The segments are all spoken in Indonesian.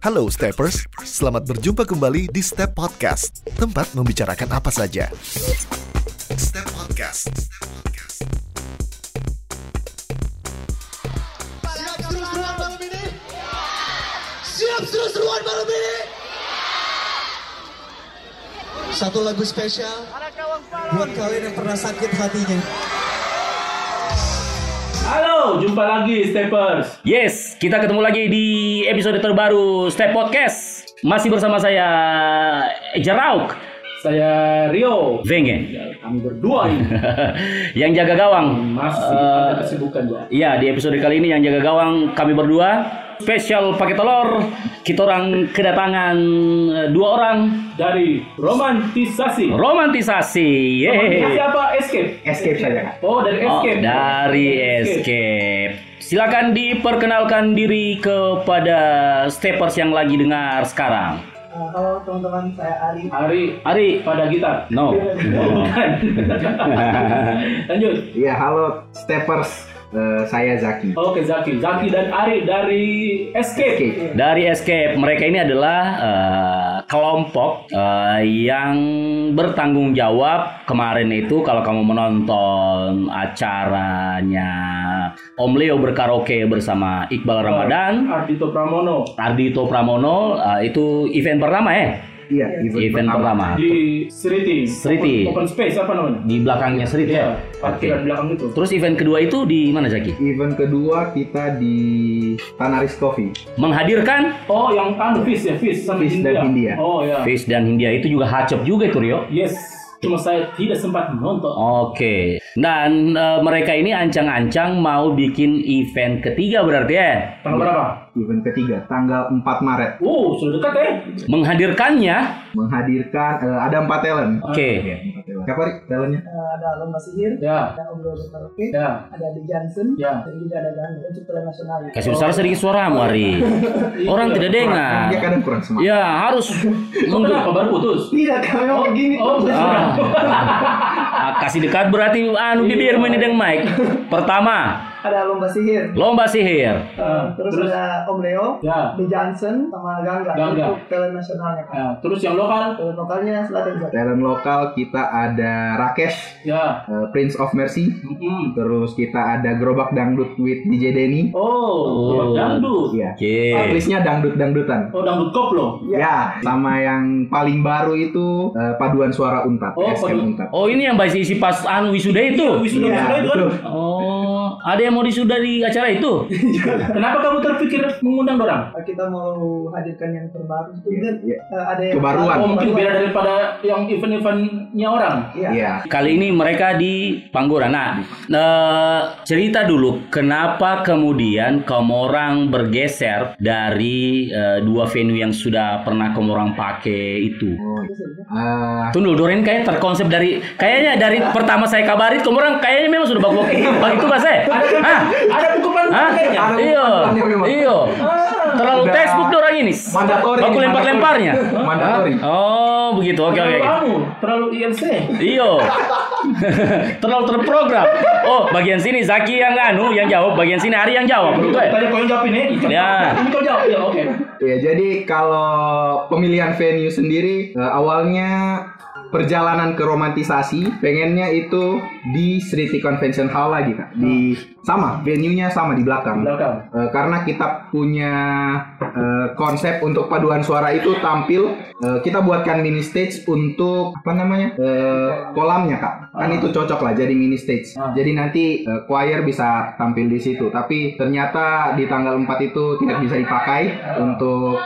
Halo Steppers, selamat berjumpa kembali di Step Podcast, tempat membicarakan apa saja. Step Podcast. Siap seru-seruan malam ini? Siap seru-seruan malam ini? Satu lagu spesial buat kalian yang pernah sakit hatinya. Halo, jumpa lagi Steppers. Yes, kita ketemu lagi di episode terbaru Step Podcast. Masih bersama saya Jerauk Saya Rio. Venge Ya, kami berdua ini yang jaga gawang. masih Eh, ada kesibukan ya. Iya, di episode kali ini yang jaga gawang kami berdua spesial pakai telur. Kita orang kedatangan eh, dua orang Dari romantisasi. romantisasi. Romantisasi Yeay. apa? Escape. Escape saja. Oh, dari Oh, Escape. dari Escape. Silakan diperkenalkan diri kepada steppers yang lagi dengar sekarang. Uh, halo teman-teman, saya Ari. Hari Ari, pada gitar. no. Bukan. Lanjut. Iya halo Steppers, Eh, saya Zaki. Oke, Zaki. Zaki dan Ari dari Escape. Oke. Dari Escape, mereka ini adalah eh, kelompok eh, yang bertanggung jawab kemarin itu kalau kamu menonton acaranya Om Leo berkaraoke bersama Iqbal Ramadan, Ardito Pramono. Ardito Pramono, eh, itu event pertama ya? Iya Event pertama. Di Sriti. Sriti. Open, open space apa namanya? Di belakangnya Srit ya? Iya, parkiran belakang itu. Terus event kedua itu di mana Zaki? Event kedua kita di Tanaris Coffee. Menghadirkan Oh, yang anu Fish ya, Fish sama Fish India. dan India. Oh ya. Fish dan Hindia itu juga hacep juga itu Rio. Yes. Cuma saya tidak sempat menonton. Oke. Dan eh, mereka ini ancang-ancang mau bikin event ketiga berarti ya. Tanggal berapa? Event ketiga tanggal 4 Maret Oh, sudah dekat ya. Menghadirkannya menghadirkan eh, ada empat talent. oke. Iya, empat talent. Siapa Rik talentnya? Uh, ada Lomba Sihir, Ya. ada Om Dodo Karaoke, Ya. ada Adi Johnson, Ya. dan juga ada untuk film nasional. Kasih besar sedikit suaramu Ari. Orang tidak dengar. Dia kadang kurang semangat. Ya harus Oh, mundur. kenapa baru putus? Tidak, kami mau begini. Oh, Ah. Ah, kasih dekat berarti anu bibirmu ini dengan mic. Pertama, Ada Lomba Sihir. lomba sihir. Uh, terus, terus? ada Om Leo, Ya. Adi Johnson, sama Gangga, Gangga. untuk film nasionalnya. Kan. Ya. Terus yang lokal? Film lokalnya Selatan Jawa. Talent lokal kita ada Rakesh, Ya. eh, Prince of Mercy. Mm-mm. Terus kita ada Gerobak Dangdut with DJ Denny. Oh, Oh. dangdut. Iya. Oke. Artisnya dangdut-dangdutan. Oh, dangdut koplo. Ya, sama yang paling baru itu eh, paduan suara Untat, Oh, padu- Untat. Oh ini yang bahasa isi pas anu wisuda itu. Wisuda Iya, wisuda itu kan. Oh, ada yang mau disuda di acara itu? Kenapa kamu terpikir mengundang orang? Uh, kita mau hadirkan yang terbaru. Kemudian Iya. uh, ada yang Kebaruan. Oh, mungkin beda daripada yang event-eventnya orang. Iya. Iya. Kali ini mereka di Panggora. Nah, eh, cerita dulu kenapa kemudian kamu orang bergeser dari eh, dua venue yang sudah pernah kamu orang pakai itu. Eh, Tunggu, Doren kayak terkonsep dari kayaknya dari pertama saya kabari kamu orang kayaknya memang sudah bagus begitu mas eh? Hah? Ada buku. Ada Iya, iya. Terlalu Udah textbook orang ini. Mandatori. Baku lempar-lemparnya. Mandatori. Oh, begitu. Oke, oke. Terlalu oke. anu, terlalu ILC. Iyo. Terlalu terprogram. Oh, bagian sini Zaki yang anu yang jawab, bagian sini Ari yang jawab. Begitu ya? Tadi kau yang jawab ini. Ya. Ini kau jawab. Ya, oke. Ya, jadi kalau pemilihan venue sendiri eh, awalnya perjalanan ke romantisasi pengennya itu di Sriti Convention Hall lagi kak di sama venue-nya sama di belakang Belakang. Eh, karena kita punya eh, konsep untuk paduan suara itu tampil eh, kita buatkan mini stage untuk apa namanya eh, kolamnya kak kan Ah. itu cocok lah jadi mini stage Ah. jadi nanti eh, choir bisa tampil di situ tapi ternyata di tanggal 4 itu tidak bisa dipakai untuk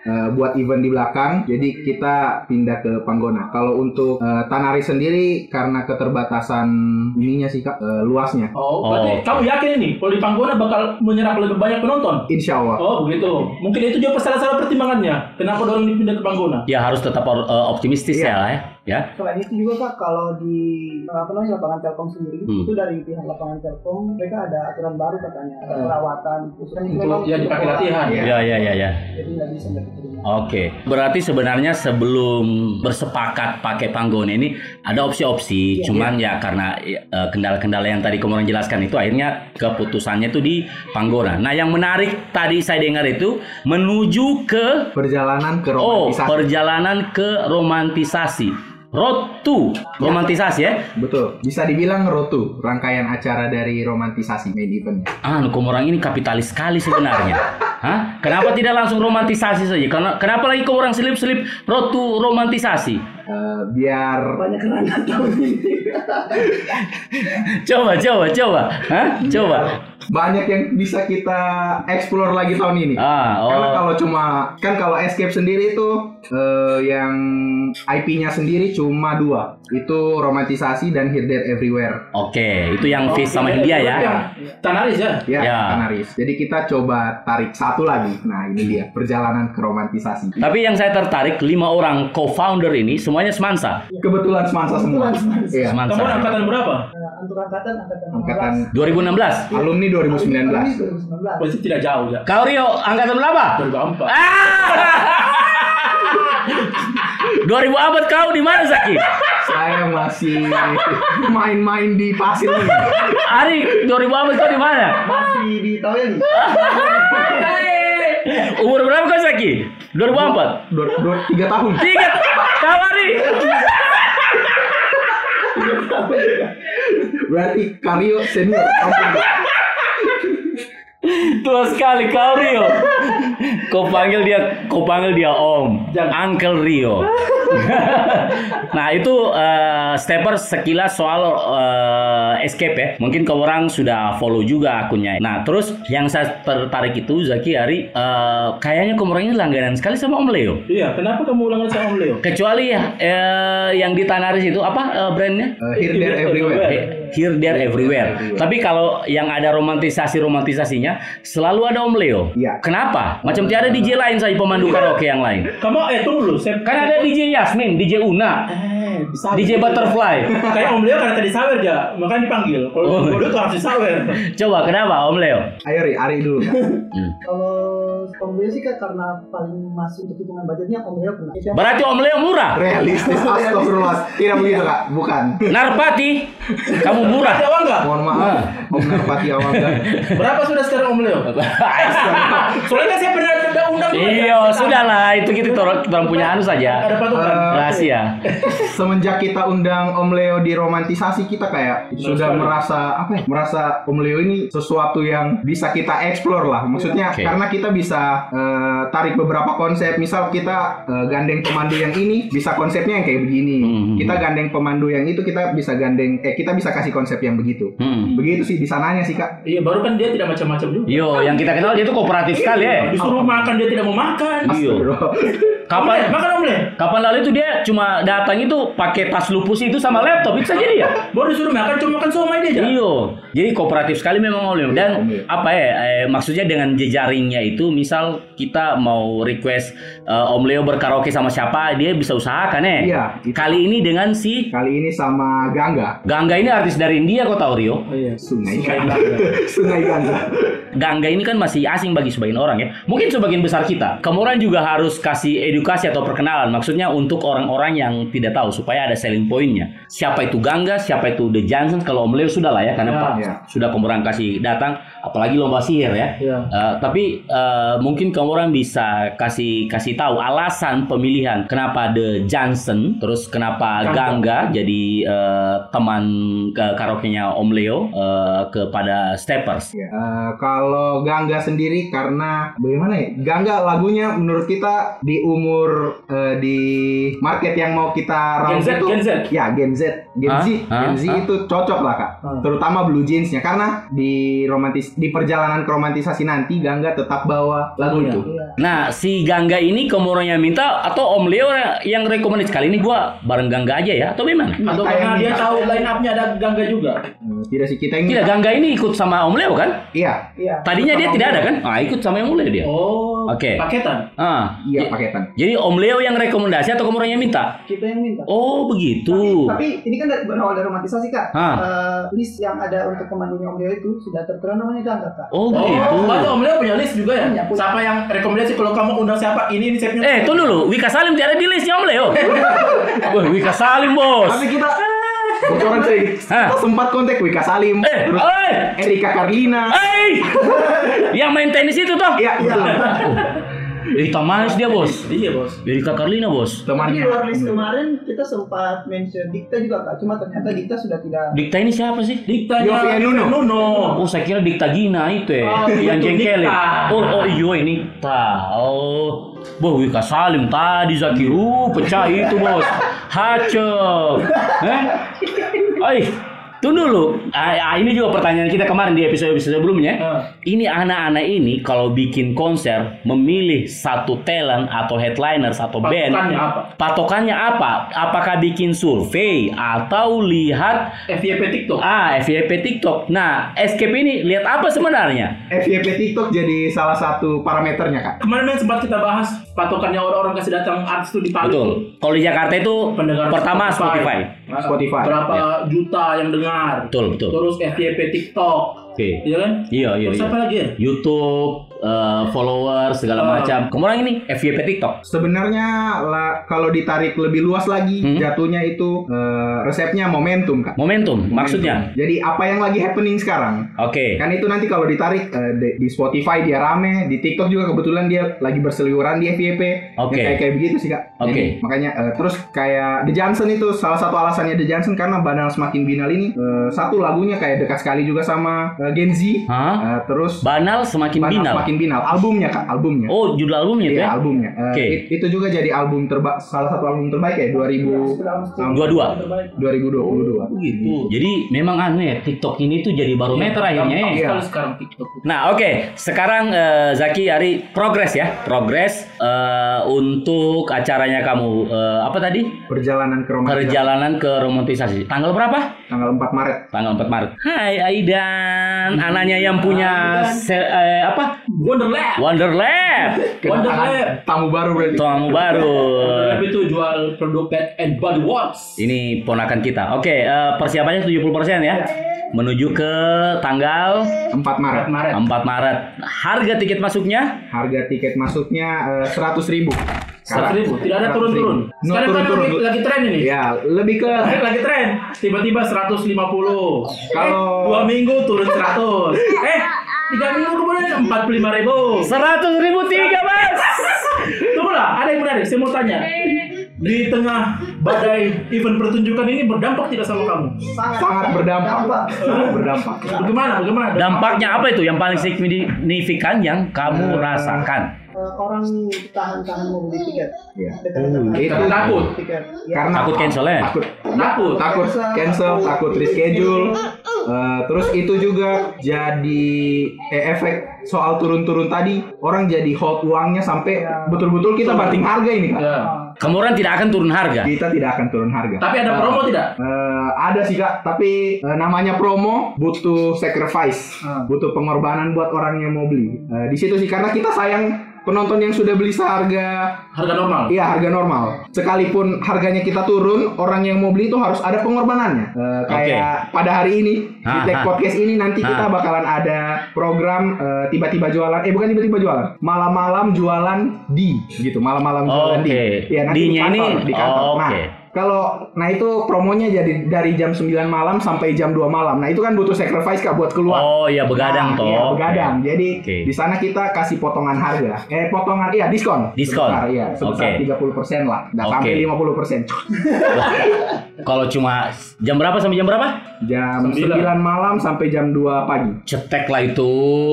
eh, buat event di belakang jadi kita pindah ke Panggona kalau untuk eh, Tanari sendiri karena keterbatasan ininya sih kak eh, luasnya Oh, berarti Oh. kamu yakin ini kalau di Panggona bakal menyerap lebih banyak penonton? Insya Allah Oh, begitu. Mungkin itu juga salah-salah pertimbangannya. Kenapa dorong dipindah ke Panggona? Ya harus tetap eh, optimistis ya lah ya. Ya. Selain itu juga kak, kalau di apa namanya lapangan Telkom sendiri, Hmm. itu dari pihak lapangan Telkom mereka ada aturan baru katanya, ada Hmm. perawatan Untuk memang ya dipakai sekolah. latihan. Iya. Ya, ya, ya, ya. Jadi nggak bisa. Oke, berarti sebenarnya sebelum bersepakat pakai Panggone ini ada opsi-opsi, cuman ya karena eh, kendala-kendala yang tadi kamu orang jelaskan itu akhirnya keputusannya itu di Panggona. Nah, yang menarik tadi saya dengar itu menuju ke Perjalanan ke oh romantisasi. perjalanan ke romantisasi, road to romantisasi ya. Betul. Bisa dibilang Rotu, rangkaian acara dari romantisasi main event. Ah, kamu orang ini kapitalis sekali sebenarnya. Hah? Kenapa tidak langsung romantisasi saja? Karena kenapa lagi kamu orang selip-selip road to romantisasi? Eh, biar Banyak kenangan tahun ini. Coba, coba, coba. Hah? Coba. Banyak yang bisa kita explore lagi tahun ini. Ah, oh. Karena kalau cuma kan kalau Escape sendiri itu eh, yang IP-nya sendiri cuma dua. Itu romantisasi dan Here There Everywhere. Oke, itu yang Fish sama India ya. Yang Tanaris ya. Ya, Ya. Kanaris. Jadi kita coba tarik satu lagi. Nah, ini dia perjalanan ke romantisasi. Tapi yang saya tertarik lima orang co-founder ini semuanya semansa. Kebetulan semansa semua. Kebetulan semansa. Iya. Semansa. Kamu angkatan berapa? Angkatan angkatan Angkatan 2016. alumni 2019. 2019. Pasti tidak jauh ya. Kau Rio angkatan berapa? 2004. Ah! 2004 kau di mana Zaki? Saya masih main-main di pasir nih. Ari 2004 kau di mana? Masih di Tawel nih. Umur berapa kau Zaki? 2004. Dua, dua, tiga tahun. Tiga. Kau Ari. Berarti Karyo senior. Tua sekali kau Rio. Kau panggil dia, kau panggil dia Om, Jangan. Uncle Rio. nah itu eh, stepper sekilas soal eh, escape ya. Mungkin kau orang sudah follow juga akunnya. Nah terus yang saya tertarik itu Zaki Ari, eh, kayaknya kau orang ini langganan sekali sama Om Leo. Iya, kenapa kamu ulangan sama Om Leo? Kecuali ya eh, yang di Tanaris itu apa eh, brandnya? Eh, here, there, everywhere. Here, there, everywhere. Tapi kalau yang ada romantisasi romantisasinya selalu ada Om Leo. Iya. Kenapa? Macam tiada DJ lain saja pemandu karaoke yang lain. Kamu eh tunggu dulu, saya Kan ada DJ Yasmin, DJ Una, eh bisa. DJ Butterfly. Kayak Om Leo karena tadi sawer ya, makanya dipanggil. Kalau Oh. oh. itu harus disawer. Coba kenapa Om Leo? Ayo Ri, Ari dulu. Hmm. Kalau Om Leo sih karena paling masuk untuk hitungan budgetnya Om Leo pernah. Yang Berarti Om Leo murah. Realistis, astagfirullah. Tidak begitu kak, bukan. Narpati, kamu murah. Ada uang nggak? Mohon maaf, Ah. Om Narpati awal kan. Berapa sudah sekarang Om Leo? Soalnya saya pernah pernah undang. Iya, sudahlah itu kita orang orang punya anu saja. Ada patokan. Eh, Rahasia. Semenjak kita undang Om Leo di romantisasi kita kayak sudah sekali. merasa apa ya? Merasa Om Leo ini sesuatu yang bisa kita explore lah. Maksudnya karena kita bisa eh, tarik beberapa konsep. Misal kita eh, gandeng pemandu yang ini bisa konsepnya yang kayak begini. Hmm. Kita gandeng pemandu yang itu kita bisa gandeng eh kita bisa kasih konsep yang begitu. Hmm. Begitu sih di sananya sih kak. Iya, baru kan dia tidak macam-macam juga. Yo, yang kita kenal dia itu kooperatif sekali ya. Disuruh makan dia tidak mau makan. Iya. Kapan makan Om Le. kapan lalu itu dia cuma datang itu pakai tas lupus itu sama laptop itu saja dia. Baru disuruh makan cuma makan somai dia aja. Iya, jadi kooperatif sekali memang Om Leo. Dan Om Leo. apa ya, eh, maksudnya dengan jejaringnya itu, misal kita mau request eh, Om Leo berkaraoke sama siapa, dia bisa usahakan ya. Iya, itu. Kali ini dengan si Kali ini sama Gangga. Gangga ini artis dari India, kau tahu Rio? Oh, iya. Sungai Sungai Gangga. Gangga. Sungai Gangga. Gangga ini kan masih asing bagi sebagian orang ya. Mungkin sebagian besar kita. Kamu orang juga harus kasih edukasi atau perkenalan. Maksudnya untuk orang-orang yang tidak tahu supaya ada selling pointnya. Siapa itu Gangga, siapa itu The Johnson. Kalau Om Leo sudah lah ya, karena Ya. Pak Ya. sudah kamu orang kasih datang. Apalagi lomba sihir ya. Iya. Eh, tapi eh, mungkin kamu orang bisa kasih kasih tahu alasan pemilihan kenapa The Johnson, terus kenapa Gangga. Gangga jadi eh, teman ke karaoke-nya Om Leo eh, kepada Steppers. Ya, eh, kalau Gangga sendiri karena bagaimana ya? Gangga lagunya menurut kita di umur eh, di market yang mau kita Gen raup Z, itu Gen Z. ya Gen Z, Gen? Z, Hah? Gen Z Hah? itu cocok lah kak. Hmm. Terutama blue jeansnya karena di romantis di perjalanan ke romantisasi nanti Gangga tetap bawa lagu Iya. itu. Iya. Nah, si Gangga ini yang minta atau Om Leo yang rekomendasi kali ini gua bareng Gangga aja ya atau gimana? Atau Kita karena dia minta. tahu line up-nya ada Gangga juga. Eh, tidak sih kita yang Tidak. Gangga ini ikut sama Om Leo kan? Iya, Iya. Tadinya dia tidak ada kan? Ah, ikut sama Om Leo dia. Oh, Oke. paketan. Ah, iya paketan. Jadi Om Leo yang rekomendasi atau kamu orang yang minta? Kita yang minta. Oh begitu. Tapi ini kan dari- berawal dari romantisasi kak. Hah. Eh, list yang ada untuk pemandunya Om Leo itu sudah tertera namanya diangkat kak. Oh Oh, begitu. berarti Om Leo punya list juga ya? Punya, punya. Siapa yang rekomendasi kalau kamu undang siapa? Ini ini saya punya. Eh, tunggu dulu. Wika Salim tidak ada di listnya Om Leo. Wah, Wika Salim bos. Tapi kita bocoran sih. Sempat kontak Wika Salim, Eh, terus oi, Erika Karlina. eh, yang main tenis itu toh? Iya, betul. Erika Manis dia bos. Iya bos. Erika Karlina bos. Tapi di Temannya. luar list kemarin kita sempat mention Dikta juga kak. Cuma ternyata Dikta sudah tidak. Dikta ini siapa sih? Diktanya Yofi Nuno. Nuno. Oh, saya kira Dikta Gina itu ya, Oh, yang itu jengkelin. Dikta. Oh, oh iya ini ta. Oh, Boh, Wika Salim tadi Zaki, uh, pecah itu bos. Hacep. Eh? Oi, tunggu dulu. Ah, ah, ini juga pertanyaan kita kemarin di episode-episode sebelumnya. Ah. Ini anak-anak ini kalau bikin konser memilih satu talent atau headliner atau band. Patokannya apa? Patokannya apa? Apakah bikin survei atau lihat FYP TikTok. Ah, FYP TikTok. Nah, Escape ini lihat apa sebenarnya? FYP TikTok jadi salah satu parameternya, Kak. Kemarin kan sempat kita bahas patokannya orang-orang kasih datang artis itu di Palu. Betul. Kalau di Jakarta itu Pendengar pertama Spotify. Nah, Spotify, Berapa Ya. juta yang dengar. Betul, betul. Terus FYP TikTok. Oke. Iya kan? Iya, iya, Terus iya. apa lagi ya? YouTube, eh, followers segala Ah. macam. Kemudian ini FYP TikTok. Sebenarnya lah, kalau ditarik lebih luas lagi, Hmm. jatuhnya itu eh, resepnya momentum, Kak. Momentum, maksudnya. Jadi apa yang lagi happening sekarang? Oke. Kan itu nanti kalau ditarik eh, di, di Spotify dia rame, di TikTok juga kebetulan dia lagi berseliweran di FYP. Oke. Ya, kayak kayak begitu sih kak. Oke. Jadi, makanya eh, terus kayak The Johnson itu salah satu alasannya The Johnson karena Banal Semakin Binal ini eh, satu lagunya kayak dekat sekali juga sama eh, Gen Z. Hah? Eh, terus Banal semakin Banal binal. Semakin Binal albumnya kak, albumnya. Oh, judul albumnya itu Iya ya? albumnya. Eh, Oke. it- itu juga jadi album terbaik, salah satu album terbaik ya 2000 tahun Dua-dua. 2022. Begitu. Jadi memang anu ya, TikTok ini tuh jadi barometer akhirnya ya. Iya. sekarang TikTok. Nah oke, sekarang eh, Zaki Ari progres ya, progres eh, untuk acaranya kamu eh, apa tadi? Perjalanan ke romantisasi Perjalanan ke romantisasi. Tanggal berapa? tanggal 4 Maret. Tanggal 4 Maret. Hai Aidan, anaknya yang punya se- eh, apa? Wonderlab. Wonderlab. Wonderlab. Tamu baru berarti. Tamu baru. Wonderlab itu jual produk Bath and Body Works. Ini ponakan kita. Oke, eh, persiapannya 70% ya. Menuju ke tanggal 4 Maret. Maret. 4 Maret. Harga tiket masuknya Harga tiket masuknya seratus ribu. Seratus ribu. Tidak ada 100.000. turun-turun. No, Sekarang kan turun-turun. lagi, lagi tren ini. Ya, lebih ke Lagi tren. Tiba-tiba 150. Kalau- dua minggu turun 100. eh, tiga minggu kemudian 45 ribu. 100 ribu tiga mas. Tunggu lah, ada yang menarik. Saya mau tanya. Di tengah badai event pertunjukan ini berdampak tidak sama kamu? sangat berdampak. Sangat berdampak. Bagaimana? Bagaimana? Dampaknya apa itu yang paling signifikan yang kamu rasakan? Eh, orang tahan-tahan mau beli tiket. Iya. Dekat-dekat. itu Karena takut. Tiket. Ya. Karena Takut cancel ya? Takut. Takut. Takut cancel, takut reschedule. Eh, terus itu juga jadi eh, efek soal turun-turun tadi orang jadi hold uangnya sampai betul-betul kita banting harga ini kak. Ya. Kemudian tidak akan turun harga. Kita tidak akan turun harga. Tapi ada promo tidak? Eh, ada sih kak, tapi eh, namanya promo butuh sacrifice, Hmm. butuh pengorbanan buat orang yang mau beli. Eh, di situ sih karena kita sayang penonton yang sudah beli seharga, Harga normal. iya harga normal. Sekalipun harganya kita turun, orang yang mau beli itu harus ada pengorbanannya. Eh, kayak pada hari ini di Tech. Podcast ini nanti kita Ah. bakalan ada program eh, tiba-tiba jualan, eh bukan tiba-tiba jualan, malam-malam jualan di gitu, malam-malam jualan di. Oke. Iya, nanti di Di-nya kantor, ini- di kantor. oh, Nah, oke. Kalau nah itu promonya jadi dari jam 9 malam sampai jam 2 malam. Nah, itu kan butuh sacrifice Kak buat keluar. Oh iya begadang Nah, toh. Iya, begadang. Jadi Oke. di sana kita kasih potongan harga. Eh potongan iya diskon. Diskon. Sebesar, iya, sebesar Oke. 30% lah. Nggak Oke. sampai 50%. Wah, Kalau cuma jam berapa sampai jam berapa? Jam Sembilan. 9 malam sampai jam 2 pagi. Cetek lah itu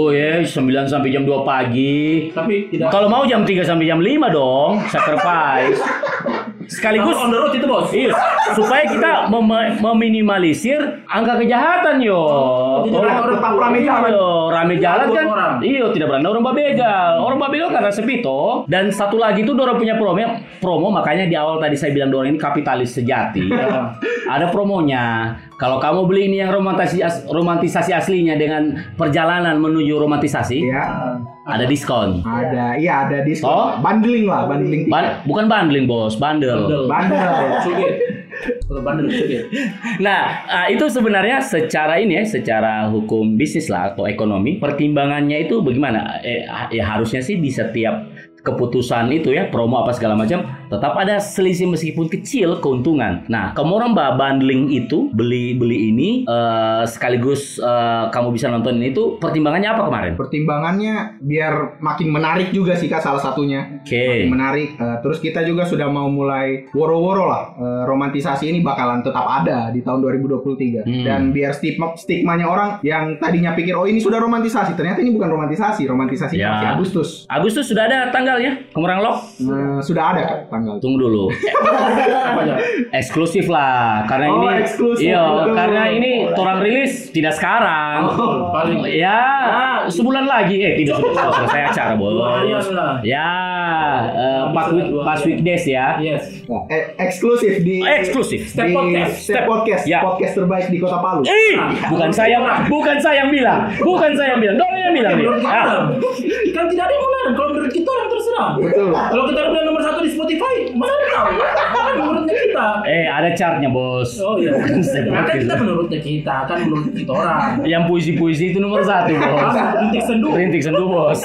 ya 9 sampai jam 2 pagi. Tapi tidak. Kalau mau jam 3 sampai jam 5 dong, sacrifice. Sekaligus on the road itu bos. Iya, supaya kita mem- meminimalisir angka kejahatan yo. Tidak ada orang rame jalan. Iya, rame jalan kan. Iya, tidak berani orang babegal. Orang babegal karena sepi toh. Dan satu lagi tuh orang punya promo, promo makanya di awal tadi saya bilang orang ini kapitalis sejati. Ya. Ada promonya. Kalau kamu beli ini yang romantisasi as- romantisasi aslinya dengan perjalanan menuju romantisasi, Ya, ada diskon. ada, iya ada diskon. Oh. Bundling lah, bundling. Ban- bukan bundling bos, bundle. Bandel. Bandel. Suge. Kalau bandel suge. Nah, ah, itu sebenarnya secara ini ya, secara hukum bisnis lah atau ekonomi, pertimbangannya itu bagaimana? Eh, ha- ya harusnya sih di setiap keputusan itu ya, promo apa segala macam, tetap ada selisih meskipun kecil keuntungan. Nah, kamu orang mbak bundling itu beli beli ini eh, sekaligus eh, kamu bisa nonton itu pertimbangannya apa kemarin? Pertimbangannya biar makin menarik juga sih kak salah satunya. Oke. Menarik. Eh, terus kita juga sudah mau mulai woro-woro lah. Eh, romantisasi ini bakalan tetap ada di tahun 2023. Hmm. Dan biar stigma stigmanya orang yang tadinya pikir oh ini sudah romantisasi, ternyata ini bukan romantisasi. Romantisasi Ya. masih Agustus. Agustus sudah ada tanggalnya, Lock? Eh, sudah ada kak tanggal. Tunggu dulu. Eksklusif lah karena Oh, ini eksklusif, iya karena ini orang rilis tidak sekarang. Oh. Paling. Ya sebulan lagi. Eh tidak sudah selesai acara bos ya eh, pas week pas weekdays ya. Yes. Nah, eh, eksklusif di Oh, eksklusif. Step di Podcast. Step Podcast, Ya. podcast terbaik di Kota Palu. eh bukan saya bukan saya yang bilang. Bukan saya yang bilang yang bilang nih Menurut kita, Ah, kan tidak ada yang melarang. Kalau menurut kita orang terserah. Betul. Kalau kita udah nomor satu di Spotify, mana ada tahu? Kan menurutnya kita. eh ada chartnya bos Oh iya. Kan kita menurutnya kita, kan menurut kita orang. yang puisi-puisi itu nomor satu bos Kan rintik sendu. rintik sendu bos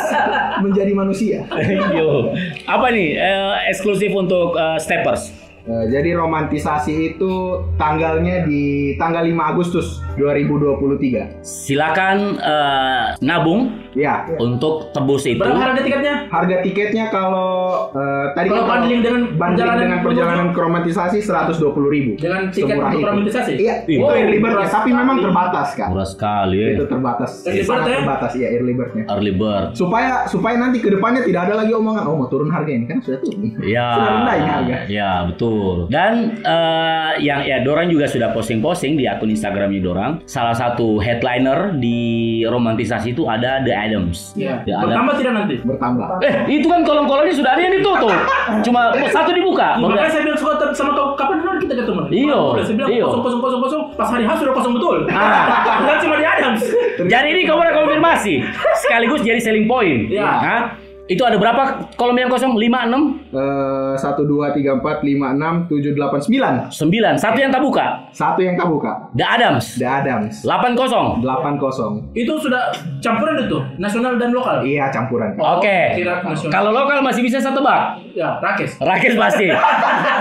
Menjadi manusia. Yo. Apa nih eh, eksklusif untuk eh, steppers? Eh, jadi romantisasi itu tanggalnya di tanggal 5 Agustus 2023. Silakan eh, nabung Ya. untuk tebus itu. Berapa harga tiketnya? Harga tiketnya kalau eh, tadi Kalau kan bundling dengan perjalanan dengan perjalanan ke romantisasi 120 ribu. Dengan tiket untuk romantisasi? Iya, itu Oh, early bird murah tapi memang terbatas kan. Murah sekali ya. Itu terbatas. Early bird Sangat ya? terbatas ya early birdnya. Early bird. Supaya supaya nanti ke depannya tidak ada lagi omongan oh mau turun harga ini kan sudah turun. Ya, Sudah rendah ini harga. ya betul. Dan eh, yang ya Dorang juga sudah posting-posting di akun Instagramnya Dorang. Salah satu headliner di romantisasi itu ada The Adams. Iya. The Adams. Bertambah tidak nanti? Bertambah. Eh, itu kan kolom-kolomnya sudah ada yang ditutup. Cuma satu dibuka. Iya, makanya saya bilang suka sama kau kapan hari kita ketemu? Iya, Udah, saya bilang iya. kosong kosong kosong kosong. Pas hari H sudah kosong betul. Ah. Dan cuma di Adams. Jadi ini kamu ada konfirmasi sekaligus jadi selling point. Iya. Hah? Itu ada berapa kolom yang kosong? 5, 6, Eh, satu dua tiga empat lima enam tujuh delapan sembilan 9. Satu yang tak buka. satu yang tak buka The Adams. The Adams 8 kosong. delapan kosong Itu sudah campuran itu, nasional dan lokal. iya campuran Oke. Kira nasional. Kalau lokal masih bisa satu bak. Ya, Rakes. Rakit pasti.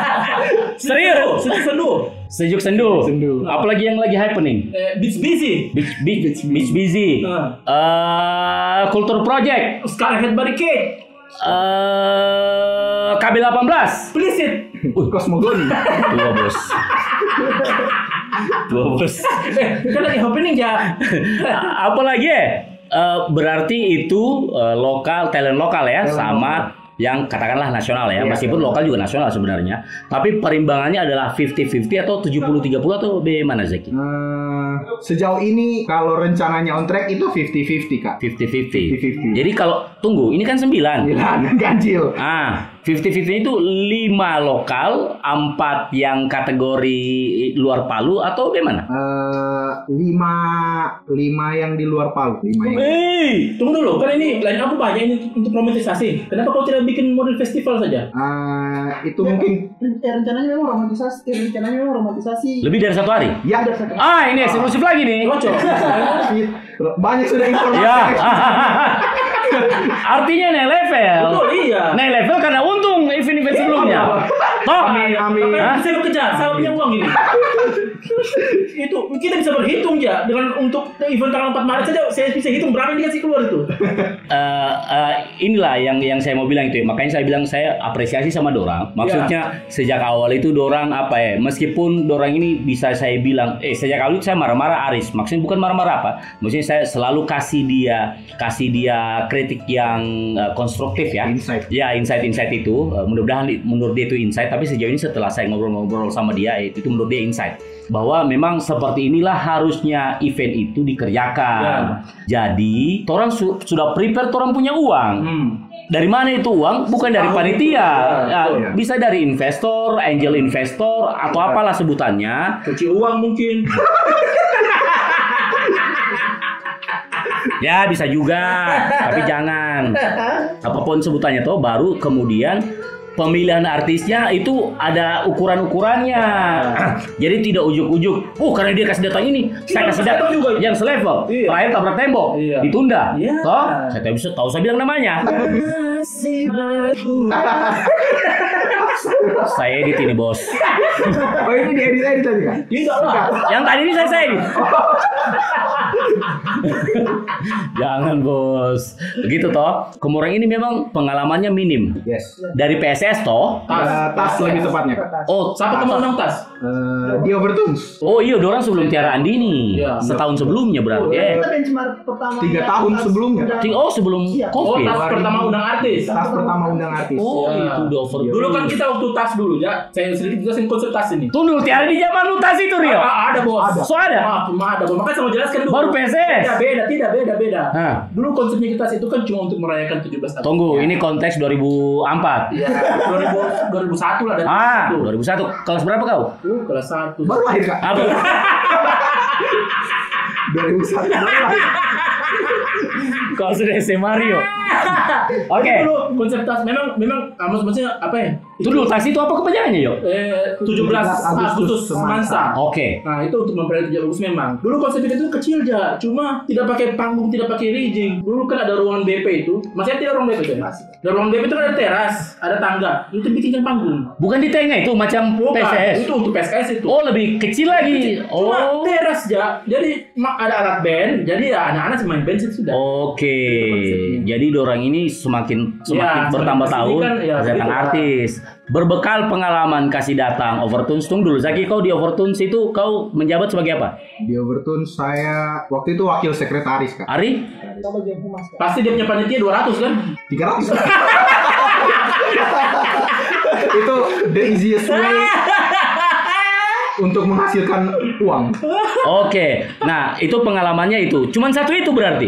Serius. Sendu. Sejuk sendu. Sendu. Apalagi yang lagi happening? Eh, Beach Busy. Beach, beach, beach busy. Ah. Eh, Culture Project. Scarlet Barricade. Eh, KB18. Explicit. Kosmogoni Dua bos. Dua bos. Eh, kan lagi happening ya. apa lagi ya? Eh, berarti itu eh, lokal talent lokal ya Talent sama yang katakanlah nasional ya. Iya, meskipun talent. lokal juga nasional sebenarnya. Tapi perimbangannya adalah 50-50 atau 70-30 atau bagaimana Zaki? Eh, sejauh ini kalau rencananya on track itu 50-50 kak. 50-50 50-50. jadi kalau tunggu ini kan 9 Gila, ganjil. Ah 50-50 itu 5 lokal 4 yang kategori luar Palu atau bagaimana? Eh, lima lima yang di luar Palu lima yang Hei, tunggu dulu. Kan ini lain aku banyak ini untuk romantisasi. Kenapa kau tidak bikin model festival saja? Eh, itu mungkin Eh, rencananya memang romantisasi, eh, rencananya memang romantisasi. lebih dari satu hari? ya ah ini eksklusif lagi nih Cocok. banyak sudah informasi ya artinya naik level. Betul, iya. naik level karena untung event-event sebelumnya toh Amin, amin. Bisa bekerja, saya punya uang ini. itu kita bisa berhitung ya dengan untuk event tanggal 4 Maret saja saya bisa hitung berapa yang dikasih keluar itu. Eh, eh, inilah yang yang saya mau bilang itu ya. Makanya saya bilang saya apresiasi sama Dorang. Maksudnya sejak awal itu Dorang apa ya? Meskipun Dorang ini bisa saya bilang, eh sejak awal itu saya marah-marah Aris. Maksudnya bukan marah-marah apa? Maksudnya saya selalu kasih dia kasih dia kritik yang eh, konstruktif ya. Insight. Ya insight-insight itu eh, mudah-mudahan menurut dia itu insight. Tapi sejauh ini setelah saya ngobrol-ngobrol sama dia itu, itu menurut dia insight bahwa memang seperti inilah harusnya event itu dikerjakan. Jadi, orang su- sudah prepare, orang punya uang. Hmm. dari mana itu uang? Bukan dari panitia. Ya, Iya. bisa dari investor, angel investor atau apalah sebutannya. Cuci uang mungkin. Ya bisa juga, tapi jangan. Apa pun sebutannya tuh baru kemudian pemilihan artisnya itu ada ukuran-ukurannya. Jadi tidak ujuk-ujuk. Oh karena dia kasih datang ini, saya kasih datang juga yang selevel. Iya. Terakhir tabrak tembok, Iya. ditunda. Iya. Toh, saya tahu bisa tahu saya bilang namanya. saya edit ini bos. Oh ini diedit edit tadi kan? Tidak lah. Yang tadi ini saya saya edit. Jangan bos. Begitu toh. Kemurang ini memang pengalamannya minim. Yes. Dari PSS toh. Eh, tas lebih tepatnya. Oh, Siapa teman undang tas? Eh, di Overtones. Oh iya, orang sebelum Tiara Andini. Iya. Setahun sebelumnya berarti. Eh. Kita benchmark pertama. Tiga tahun sebelumnya. Oh sebelum Iya. Oh, COVID. tas pertama undang artis. Tas pertama undang artis. Oh Iya. itu udah over. Dulu kan kita waktu tas dulu ya. Saya sedikit tas ini. Tuh dulu Tiara di zaman lu tas itu Rio. Ah, ada bos. So ada. Ah, cuma ada bos. Makanya saya mau jelaskan dulu. Baru PSS. Beda, beda, tidak beda, beda. Hah. Dulu konsepnya kita itu kan cuma untuk merayakan 17 Agustus. Tunggu, ini konteks 2004. Iya, 2000 2001 lah dari Ah, 2001. Kelas berapa kau? Uh, kelas 1. Baru lahir kak. Apa? 2001 baru lahir. Kau sudah SMA Rio. Oke. Dulu konsep tas memang memang maksud- maksudnya apa ya? Itu dulu tas itu apa kepanjangannya yo? eh 17 Agustus Semansa. Oke. Nah itu untuk mempelajari 17 Agustus memang. Dulu konsep itu kecil aja, cuma tidak pakai panggung, tidak pakai rigging. Dulu kan ada ruangan BP itu, masih ada ruang BP itu ya? Ada ruang BP itu kan ada teras, ada tangga. Itu bikinkan panggung. Bukan di tengah itu macam Bukan, PSS. itu untuk PSKS itu. Oh, lebih kecil lagi. Cuma Oh. teras aja. Jadi ada alat band, jadi ya anak-anak main band sudah. Oke, jadi dorang ini semakin semakin Ya, bertambah tahun kan, ya, datang begitu. artis. Berbekal pengalaman kasih datang Overtones tunggu dulu Zaki kau di Overtones itu kau menjabat sebagai apa? Di Overtones saya waktu itu wakil sekretaris kak. Ari? Kita bagian humas. Pasti dia punya panitia 200 kan? 300 itu the easiest way untuk menghasilkan uang. Oke, nah itu pengalamannya itu. Cuman satu itu berarti.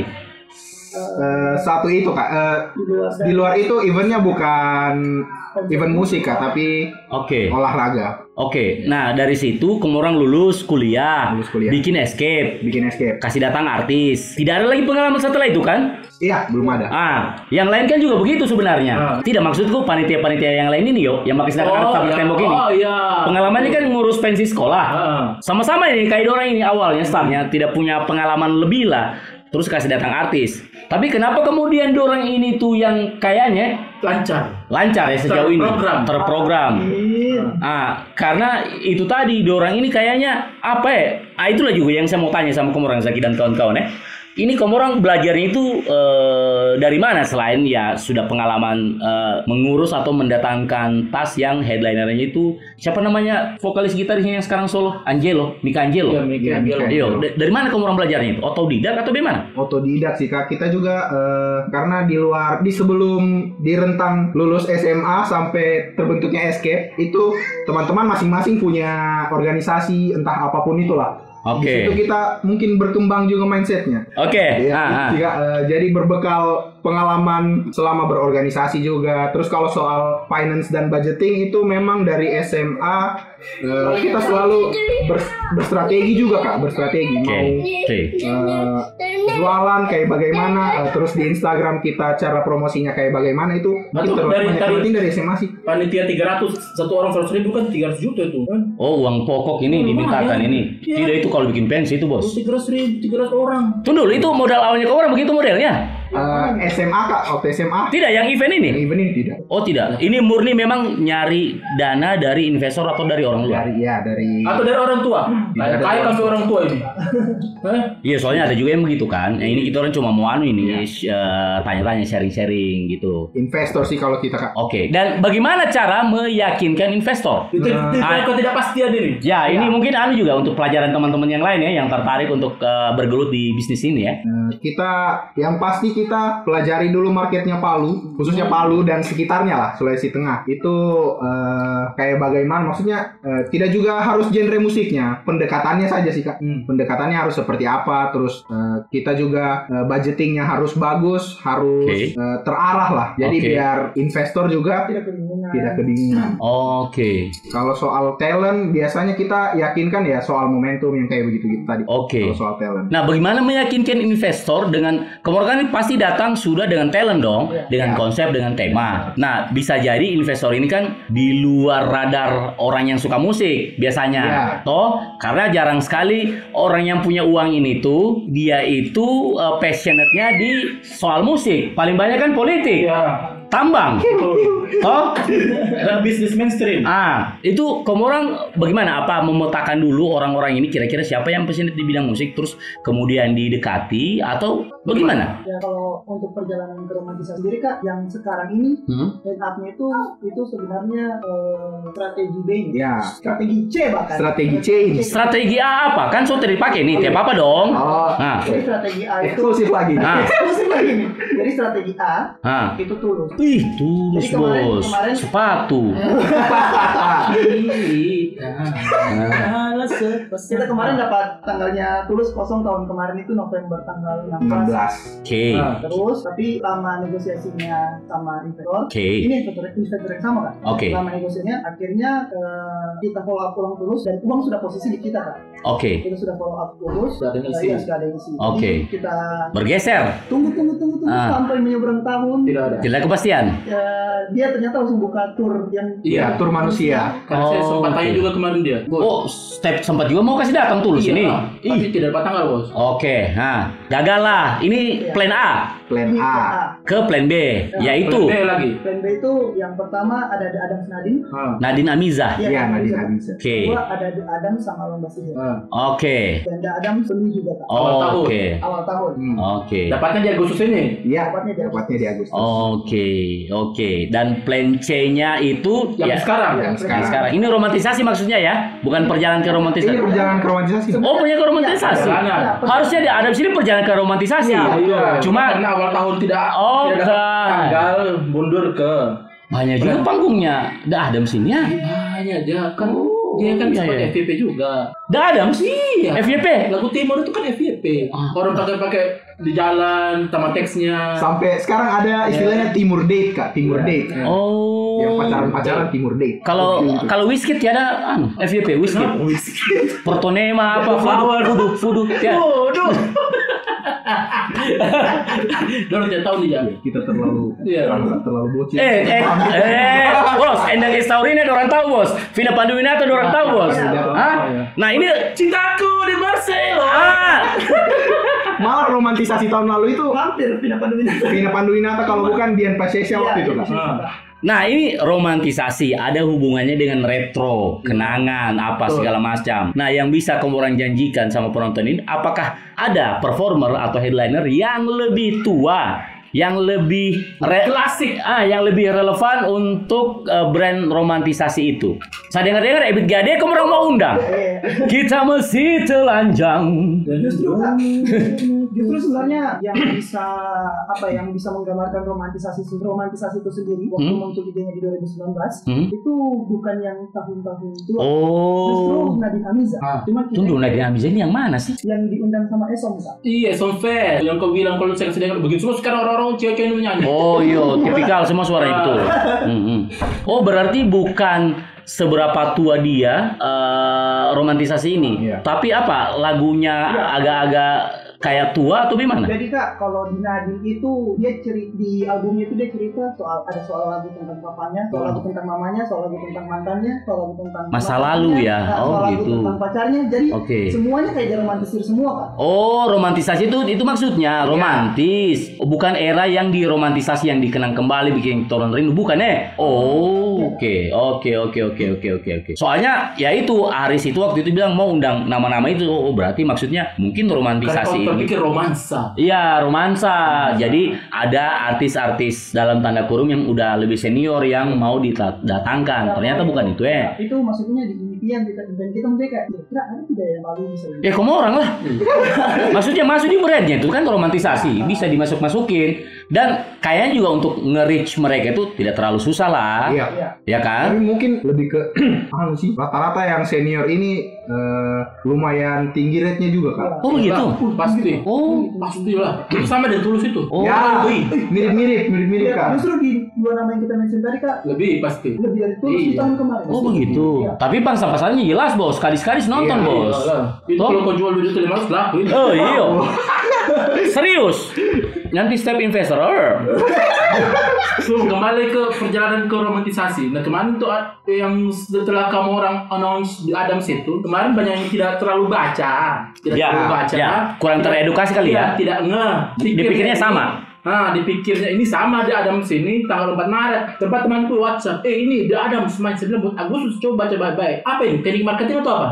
Eh, satu itu kak. Eh, Di luar di luar itu eventnya bukan event musik kak, tapi Oke, olahraga. oke. Nah dari situ kamu orang lulus kuliah, Lulus kuliah. bikin escape, Bikin escape. kasih datang artis. Tidak ada lagi pengalaman setelah itu kan? Iya, belum ada. Ah, yang lain kan juga begitu sebenarnya. Ah. Tidak maksudku panitia-panitia yang lain ini yo, yang pakai sedangkan oh, iya. tembok ini. Oh iya. Pengalamannya kan ngurus pensi sekolah. Ah. Sama-sama ini kayak orang ini awalnya startnya tidak punya pengalaman lebih lah. Terus kasih datang artis. Tapi kenapa kemudian dorang ini tuh yang kayaknya lancar. lancar ya sejauh ini Terprogram. terprogram. Iya. Ah, karena itu tadi dorang ini kayaknya apa ya? Ah itulah juga yang saya mau tanya sama kamu orang Zaki dan kawan-kawan ya. Ini kamu orang belajarnya itu eh, dari mana selain ya sudah pengalaman eh, mengurus atau mendatangkan tas yang headlinernya itu siapa namanya vokalis gitarisnya yang sekarang solo Angelo, Mika Angelo. Iya, Mika Iya, Angelo. Da- dari mana kamu orang belajarnya itu? Otodidak atau dari mana? Otodidak sih kak. Kita juga eh, karena di luar di sebelum di rentang lulus SMA sampai terbentuknya escape itu teman-teman masing-masing punya organisasi entah apa pun itulah. Oke. Situ kita mungkin berkembang juga mindsetnya. Oke. Ah, ah. juga, eh, jadi berbekal pengalaman selama berorganisasi juga. Terus kalau soal finance dan budgeting itu memang dari SMA eh, kita selalu ber- berstrategi juga kak, berstrategi Oke. mau Oke. eh, jualan kayak bagaimana, eh, terus di Instagram kita cara promosinya kayak bagaimana itu Nah, kita dari- banyak dari- dari SMA sih. Panitia 300 satu orang 100 ribu kan 300 juta itu kan. Oh, uang pokok ini dimintakan Lumayan. ini. Iya. Tidak itu kalau bikin pensi itu, Bos. 300 ribu, 300 orang. Tunggu dulu, itu modal awalnya kau orang begitu modelnya? Eh, SMA kak, waktu SMA Tidak, yang event ini? event ini tidak Oh tidak, ini murni memang nyari dana dari investor atau dari orang luar. dari ya dari Atau dari orang tua. Kayak dari kayak orang kami orang tua ini. Hah? Iya, soalnya ada juga yang begitu kan. Nah, ini kita orang cuma mau anu ini eh, tanya-tanya, sharing-sharing gitu. investor sih kalau kita kak. Oke, dan bagaimana cara meyakinkan investor? Itu Nah. tidak pastian ini. Ya, ini mungkin anu juga untuk pelajaran teman-teman yang lain ya yang tertarik untuk eh, bergelut di bisnis ini ya. Eh, kita yang pasti kita pelajari dulu marketnya Palu, khususnya Palu dan sekitarnya lah Sulawesi Tengah. Itu eh, kayak bagaimana? Maksudnya eh, tidak juga harus genre musiknya, pendekatannya saja sih kak. Hmm. Pendekatannya harus seperti apa? Terus eh, kita juga eh, budgetingnya harus bagus, harus Oke. eh, terarah lah. Jadi Oke. biar investor juga Tidak kebingungan. tidak kebingungan. Oke. Kalau soal talent biasanya kita yakinkan ya soal momentum yang kayak begitu gitu tadi. Oke. Kalau soal talent. Nah, bagaimana meyakinkan investor dengan kemarin kan pasti datang sudah dengan talent dong, dengan Ya. konsep, dengan tema. Nah, bisa jadi investor ini kan di luar radar orang yang suka musik biasanya. Ya. Toh, karena jarang sekali orang yang punya uang ini tuh dia itu uh, passionate-nya di soal musik. Paling banyak kan politik, Iya. tambang. Toh, Dan bisnis mainstream. Ah, itu kamu orang bagaimana? Apa memetakan dulu orang-orang ini kira-kira siapa yang passionate di bidang musik, terus kemudian didekati atau bagaimana? Ya kalau untuk perjalanan ke romantisasi sendiri kak, yang sekarang ini Hmm? line up-nya itu itu sebenarnya eh, strategi B. Ya. Strategi C bahkan. Strategi change. Strategi A apa? Kan sudah dipakai nih, tiap apa dong? Oh, Nah, Jadi strategi A itu eksklusif lagi. Ah. eksklusif lagi nih. Jadi strategi A ah. itu tulus. Ih, tulus Jadi kemarin- bos. kemarin- Sepatu. Kita kemarin dapat tanggalnya tulus kosong tahun kemarin itu November tanggal 16. 16. Oke. Ah. Terus tapi lama negosiasinya sama investor. Oke. Ini investor investor yang sama kan? Oke. Lama negosiasinya akhirnya eh, kita follow up ulang tulus dan uang sudah posisi di kita kan. Oke. Kita sudah follow up tulus. Sudah ada yang isi. Iya, sudah ada yang isi. Jadi Oke. Kita Bergeser. tunggu tunggu tunggu tunggu Ah. sampai menyeberang tahun. Tidak ada. Tidak kepastian. Ya, dia ternyata langsung buka tour yang Iya. Atur manusia. Karena saya Oh, sempat tanya oke. juga kemarin dia. Bos. Oh, step sempat juga mau kasih datang tulus Iya, ini. Tapi tidak dapat tanggal bos. Oke, nah gagal lah. Ini Iya. plan A Plan A. ke plan B, yaitu Plan B lagi. Plan B itu yang pertama ada ada Adam Nadine. Ah. Nadine Amiza. Iya, Nadine Amiza. Oke, Kedua ada ada Adam sama Lomba Sihir. Ah. oke, Dan ada Adam seni juga kak. Awal tahun. oke, Awal tahun. Hmm. oke, Dapatnya di Agustus ini. Iya, Dapatnya di dapatnya di Agustus. oke, oke. Dan plan C-nya itu Yang ya sekarang. Yang yang sekarang. sekarang. Ini romantisasi maksudnya ya, bukan perjalanan ke romantisasi. Ini perjalanan ke romantisasi. Oh, punya ke romantisasi. Perjalanan. Harusnya di ada di sini perjalanan ke romantisasi. Iya. Cuma karena awal tahun tidak Oh, tidak kan. tanggal mundur ke banyak juga panggungnya. Dah Adam sini ya. banyak dia kan Oh, dia kan iya, sempat iya. FVP juga. Dah Adam sih. Iya. FYP. Lagu Timur itu kan FVP. Ah. Orang pakai-pakai di jalan sama teksnya. Sampai sekarang ada istilahnya Timur Date, Kak. Timur Iya. Date. Oh. Yang pacaran-pacaran Timur Date. Kalau kalau whisky tiada anu, FYP whisky. Portonema apa flower fudu fudu ya. Dorong tidak tahu nih ya. Kita terlalu Iya. terlalu, terlalu bocil. Eh eh eh bos, Endang Estaurina ada orang tahu bos. Vina Panduwinata orang tahu bos. Hah? Nah ini Cintaku di Marcelo. ah Malah romantisasi tahun lalu itu Hampir pindah Panduwinata. Vina Panduwinata kalau bukan Dian Pasesha waktu itu, Kak. Nah ini romantisasi ada hubungannya dengan retro, kenangan, apa segala macam. Nah yang bisa kamu orang janjikan sama penonton ini, apakah ada performer atau headliner yang lebih tua, yang lebih re- Klasik. ah, yang lebih relevan untuk eh, brand romantisasi itu? Saya dengar-dengar Ebit Gade kamu orang mau undang. Kita mesti telanjang. Justru justru sebenarnya yang bisa apa yang bisa menggambarkan romantisasi romantisasi itu sendiri waktu Hmm. muncul idenya di 2019 Hmm? itu bukan yang tahun-tahun tua. Justru Oh, Nadine Amiza. Ah. Cuma kita tunggu Nadine Amiza ini yang mana sih? yang diundang sama Esom Kak. Iya, Sonfest. Yang kau bilang kalau saya sedang begitu semua sekarang orang-orang cewek-cewek ini nyanyi. Oh iya, tipikal semua suaranya betul. Hmm, hmm. Oh berarti bukan seberapa tua dia eh, romantisasi ini, Iya. tapi apa lagunya Iya. agak-agak kayak tua atau gimana? Jadi kak, kalau di Nadine itu dia ceri di albumnya itu dia cerita soal ada soal lagu tentang papanya, soal lagu tentang mamanya, soal lagu tentang mantannya, soal lagu tentang Masa lalu ya? nah, Oh, soal lagu gitu. tentang pacarnya. Jadi Oke. semuanya kayak diromantisir semua kak. Oh romantisasi itu itu maksudnya romantis, Oh, bukan era yang diromantisasi yang dikenang kembali bikin turun rindu bukan eh? Oh oke oke oke oke oke oke oke. Soalnya ya itu Aris itu waktu itu bilang mau undang nama-nama itu, oh berarti maksudnya mungkin romantisasi terpikir romansa. Iya romansa. Jadi ada artis-artis dalam tanda kurung yang udah lebih senior yang mau didatangkan. Ternyata bukan itu eh. Nah, itu maksudnya di impian kita impian kita mungkin kayak kira ada tidak yang lalu bisa Ya kamu orang lah. Maksudnya masuk di brandnya itu kan romantisasi, bisa dimasuk-masukin dan kayaknya juga untuk nge-reach mereka itu tidak terlalu susah lah. Iya. Iya. Ya kan? Tapi mungkin lebih ke anu sih rata-rata yang senior ini eh, lumayan tinggi rate-nya juga kak. Oh begitu. Uh, pasti. Oh. Pasti lah. Itu sama dengan tulus itu. Oh. ya, mirip-mirip, mirip-mirip Iya, kak. justru di dua nama yang kita mention tadi kak Lebih pasti. lebih dari itu Iya. tahun kemarin Oh begitu. Iya. Tapi pangsa pasarnya jelas bos. Kadis-kadis nonton Iya, bos. Iyalah. Itu Toh? kalau kau jual 2 juta 500 laku ini. Oh iya. Serius. Nanti step investor. So, kembali ke perjalanan ke romantisasi. Nah kemarin tuh yang setelah kamu orang announce di Adams itu, kemarin banyak yang tidak terlalu baca, tidak Ya, terlalu baca, ya. Kurang teredukasi kali ya. Tidak, tidak ngeh. Dipikirnya sama. Nah, dipikirnya ini sama di Adams ini tanggal 4 Maret. Tempat temanku WhatsApp, eh ini di Adams main bilang buat Agustus coba baca baik-baik. Apa ini? Teknik marketing atau apa?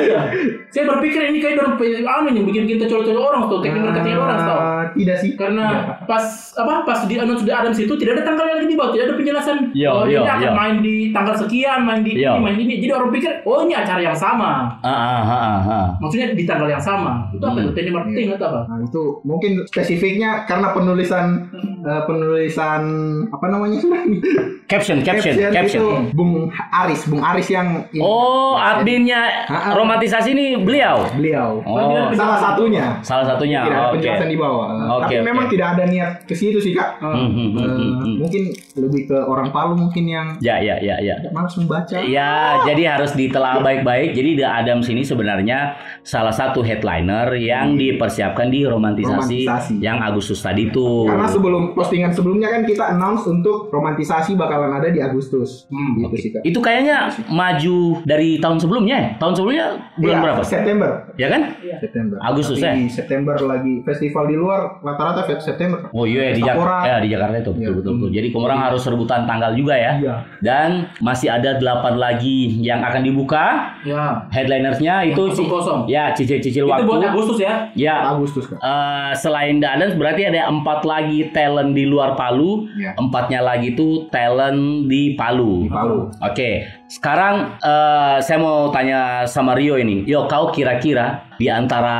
Iya. saya berpikir ini kayak dorong anu yang bikin kita colok-colok orang tuh, teknik marketing orang tau. Eh, tidak sih. Karena Iya. pas apa pas di announce di Adams itu tidak ada tanggalnya lagi di bawah, tidak ada penjelasan. Yo, oh, yo, ini akan yo. main di tanggal sekian, main di Yo. ini, main di ini. Jadi orang pikir, oh ini acara yang sama. Ah, ah, ah, ah, ah. Maksudnya di tanggal yang sama. Itu apa Hmm. Teknik marketing atau apa? Nah itu mungkin spesifiknya karena penulisan eh, penulisan apa namanya Caption, caption, caption. itu Bung Aris, Bung Aris yang ini. Oh, adminnya romantisasi ini beliau. beliau. Oh, Salah satunya. salah satunya. Tidak ada Oke. penjelasan di bawah. Oke, Tapi oke. memang tidak ada niat ke situ sih kak. Hmm, hmm, hmm, Eh, hmm, hmm. Mungkin lebih ke orang Palu mungkin yang Ya, ya, ya, ya. malas membaca. Ya, jadi harus ditelaah baik-baik. Jadi The Adams ini sebenarnya salah satu headliner yang dipersiapkan di romantisasi, Romantisasi. yang Agustus tadi itu. Karena sebelum postingan sebelumnya kan kita announce untuk romantisasi bakalan ada di Agustus. Hmm, gitu sih kak. Itu kayaknya maju dari tahun sebelumnya. ya? Tahun sebelumnya bulan Iya, berapa? September. Ya kan? September. Agustus, Tapi ya? di September lagi festival di luar rata-rata September. Oh iya di Sapora. Jakarta, ya, di Jakarta itu betul Iya. betul betul. Jadi kamu orang harus rebutan tanggal juga ya. Iya. Dan masih ada delapan lagi yang akan dibuka. Ya. Headlinersnya itu. Ya cicil-cicil Itu waktu. buat Agustus ya. Ya. Agustus kak. Eh, selain The Adams berarti ada empat lagi talent di luar Palu, Iya. empatnya lagi itu talent di Palu. Di Palu. Oke, sekarang eh, saya mau tanya sama Rio ini. Yo, kau kira-kira di antara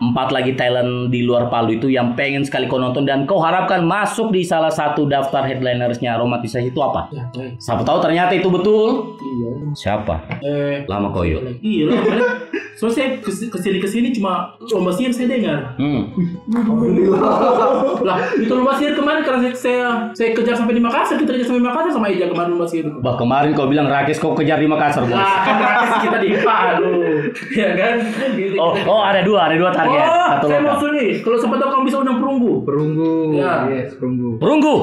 empat lagi talent di luar Palu itu yang pengen sekali kau nonton dan kau harapkan masuk di salah satu daftar headlinersnya romantisasi itu apa? Ya, baik. Siapa tahu ternyata itu betul. Iya. Siapa? Eh, Lama koyo. Iya Soalnya saya kes- ke sini ke sini cuma lomba sihir saya dengar. Hmm. Lah itu lomba sihir kemarin karena saya, saya saya kejar sampai di Makassar kita kejar sampai Makassar sama Ija kemarin lomba sihir. Bah kemarin kau bilang Rakes kau kejar di Makassar, bos. Kita di Palu, ya kan? Gitu. Oh, oh ada dua, ada dua target. Oh, Satu saya mau sulit. Kalau sempat tahu kamu bisa undang perunggu. Perunggu. Ya. Yes, perunggu. Perunggu.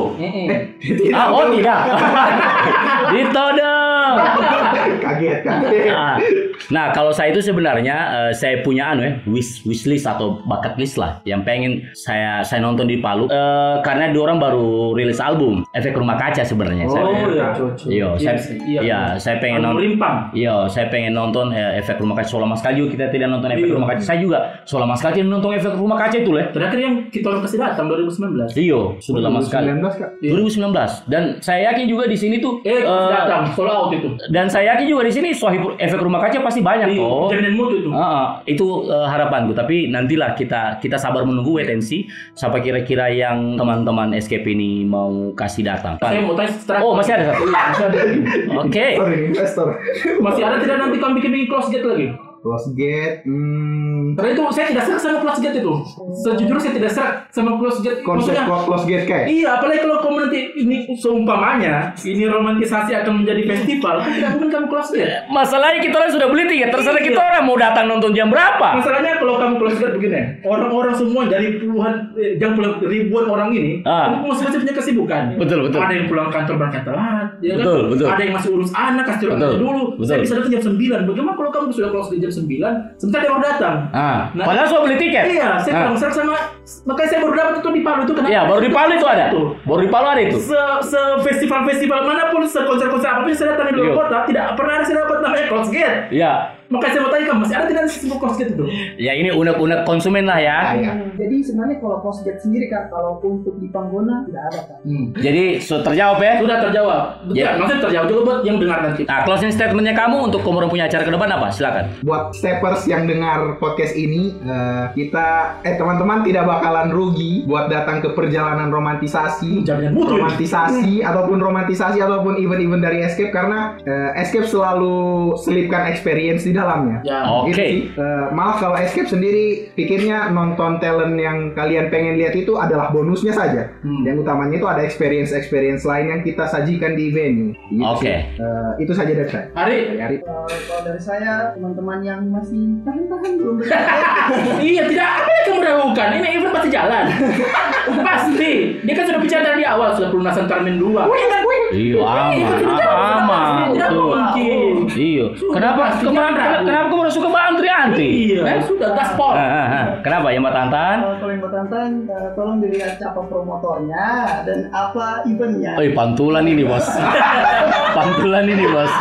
Tidak, Ah, oh tidak. Ditodong. Kaget kaget. Ah. Nah, kalau saya itu sebenarnya eh, saya punya anu ya, wish wish list atau bucket list lah yang pengen saya saya nonton di Palu Eh, karena dua orang baru rilis album Efek Rumah Kaca sebenarnya. saya, Oh, iya, Kak. cocok. Iya, saya sih, iya, saya pengen nonton Rimpang. Iya, saya pengen nonton eh, Efek Rumah Kaca Sola Mas Kayu. Kita tidak nonton Efek Iya. Rumah Kaca. Saya juga Sola Mas Kaca nonton Efek Rumah Kaca itu leh. Terakhir yang kita orang kasih datang 2019. Iya, sudah lama sekali. 2019 kak. Iya. 2019 dan saya yakin juga di sini tuh Eh, eh, datang, sold out itu. dan saya yakin juga di sini Sohib efek rumah kaca pasti banyak Di kok. jaminan mutu itu. Ah, itu eh, harapanku tapi nantilah kita kita sabar menunggu wait and see siapa kira-kira yang teman-teman escape ini mau kasih datang. Saya mau tanya setelah Oh, masih ada satu. Iya, masih ada. Oke. Sorry, investor. Masih ada tidak nanti kamu bikin bikin close gate lagi? Close gate. Hmm, Karena itu saya tidak serak sama close gate itu. Sejujurnya saya tidak serak sama close gate. konsep Maksudnya, close close gate kayak. Iya, apalagi kalau kamu nanti ini seumpamanya ini romantisasi akan menjadi festival, kan tidak mungkin kamu close gate. Masalahnya kita orang sudah beli tiket, terserah Iya. kita orang mau datang nonton jam berapa. Masalahnya kalau kamu close gate begini, orang-orang semua dari puluhan, eh, yang puluhan ribuan orang ini, Ah. kamu masing-masing punya kesibukan. Betul, betul. Ada yang pulang kantor berangkat telat, ya kan? Betul, betul. Ada yang masih urus anak, kasih orang dulu. betul. Saya bisa datang jam 9. Bagaimana kalau kamu sudah close jam 9, sebentar dia baru datang. Ah, Nah, padahal sudah beli tiket. Iya, saya Ah. serak sama makanya saya baru dapat itu di Palu itu kenapa? Iya, baru di Palu itu ada. Tuh. Baru di Palu ada itu. Se, se festival festival mana pun, se konser konser apa pun saya datang di luar Iya. kota, tidak pernah ada saya dapat namanya close gate. Iya. Makanya saya mau tanya kamu, masih ada tidak sih kosget itu? Ya ini unek-unek konsumen lah ya. Iya. Hmm, Jadi sebenarnya kalau Postgate sendiri kak, kalau untuk di Panggona tidak ada kak. Hmm. Jadi sudah terjawab ya. Sudah terjawab. Betul, Ya. maksudnya terjawab juga buat yang dengar nanti. Nah, closing statementnya kamu untuk kemudian punya acara ke depan apa? Silakan. Buat steppers yang dengar podcast ini, eh, kita eh teman-teman tidak bakalan rugi buat datang ke perjalanan romantisasi, Jaminan romantisasi ataupun romantisasi ataupun event-event dari Escape karena eh, Escape selalu selipkan experience di dalamnya. Ya. Oke. Gitu sih. Eh, malah kalau Escape sendiri pikirnya nonton talent yang kalian pengen lihat itu adalah bonusnya saja. Hmm. Yang utamanya itu ada experience-experience lain yang kita sajikan di venue. Gitu Oke. sih. Eh, itu saja dari saya. Hari, Dari Ari. Kalau kalau dari saya, teman-teman yang masih tahan-tahan belum berangkat, iya tidak apa yang kamu ragukan. Ini event pasti jalan. pasti. Dia kan sudah bicara dari awal sudah pelunasan termin dua. Iya, aman, aman. Tidak Tuh. mungkin. Iya. Kenapa? ragu. kenapa kamu suka Mbak Antri Antri? Iya, Eh? sudah gaspol. Ah, ah. Kenapa ya Mbak Tantan? Tantan, eh, tolong dilihat siapa promotornya dan apa eventnya. Oh, pantulan ini bos. pantulan ini bos.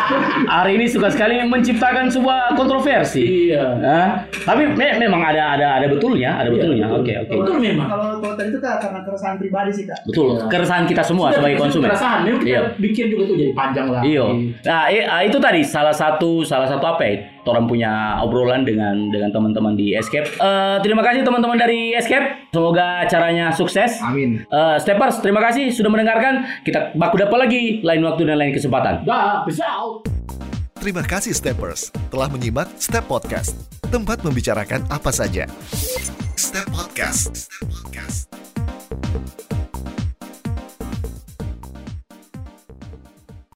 Hari ini suka sekali menciptakan sebuah kontroversi. Iya. Hah? Tapi me- memang ada ada ada betulnya, ada Iya, betulnya. betul. Oke oke. Betul memang. Kalau kalau tadi itu kak karena keresahan pribadi sih kak. Betul. Keresahan kita semua Sudah sebagai konsumen. Memang kita Iya. bikin juga tuh jadi panjang lah. Iya. Nah, ah, itu tadi salah satu salah satu apa ya? Orang punya obrolan dengan dengan teman-teman di Escape. Eh, terima kasih teman-teman dari Escape. Semoga acaranya sukses. Amin. Eh, Steppers, terima kasih sudah mendengarkan. Kita baku dapat lagi lain waktu dan lain kesempatan. Dah, bisa out. Terima kasih Steppers telah menyimak Step Podcast, tempat membicarakan apa saja. Step Podcast. Step Podcast.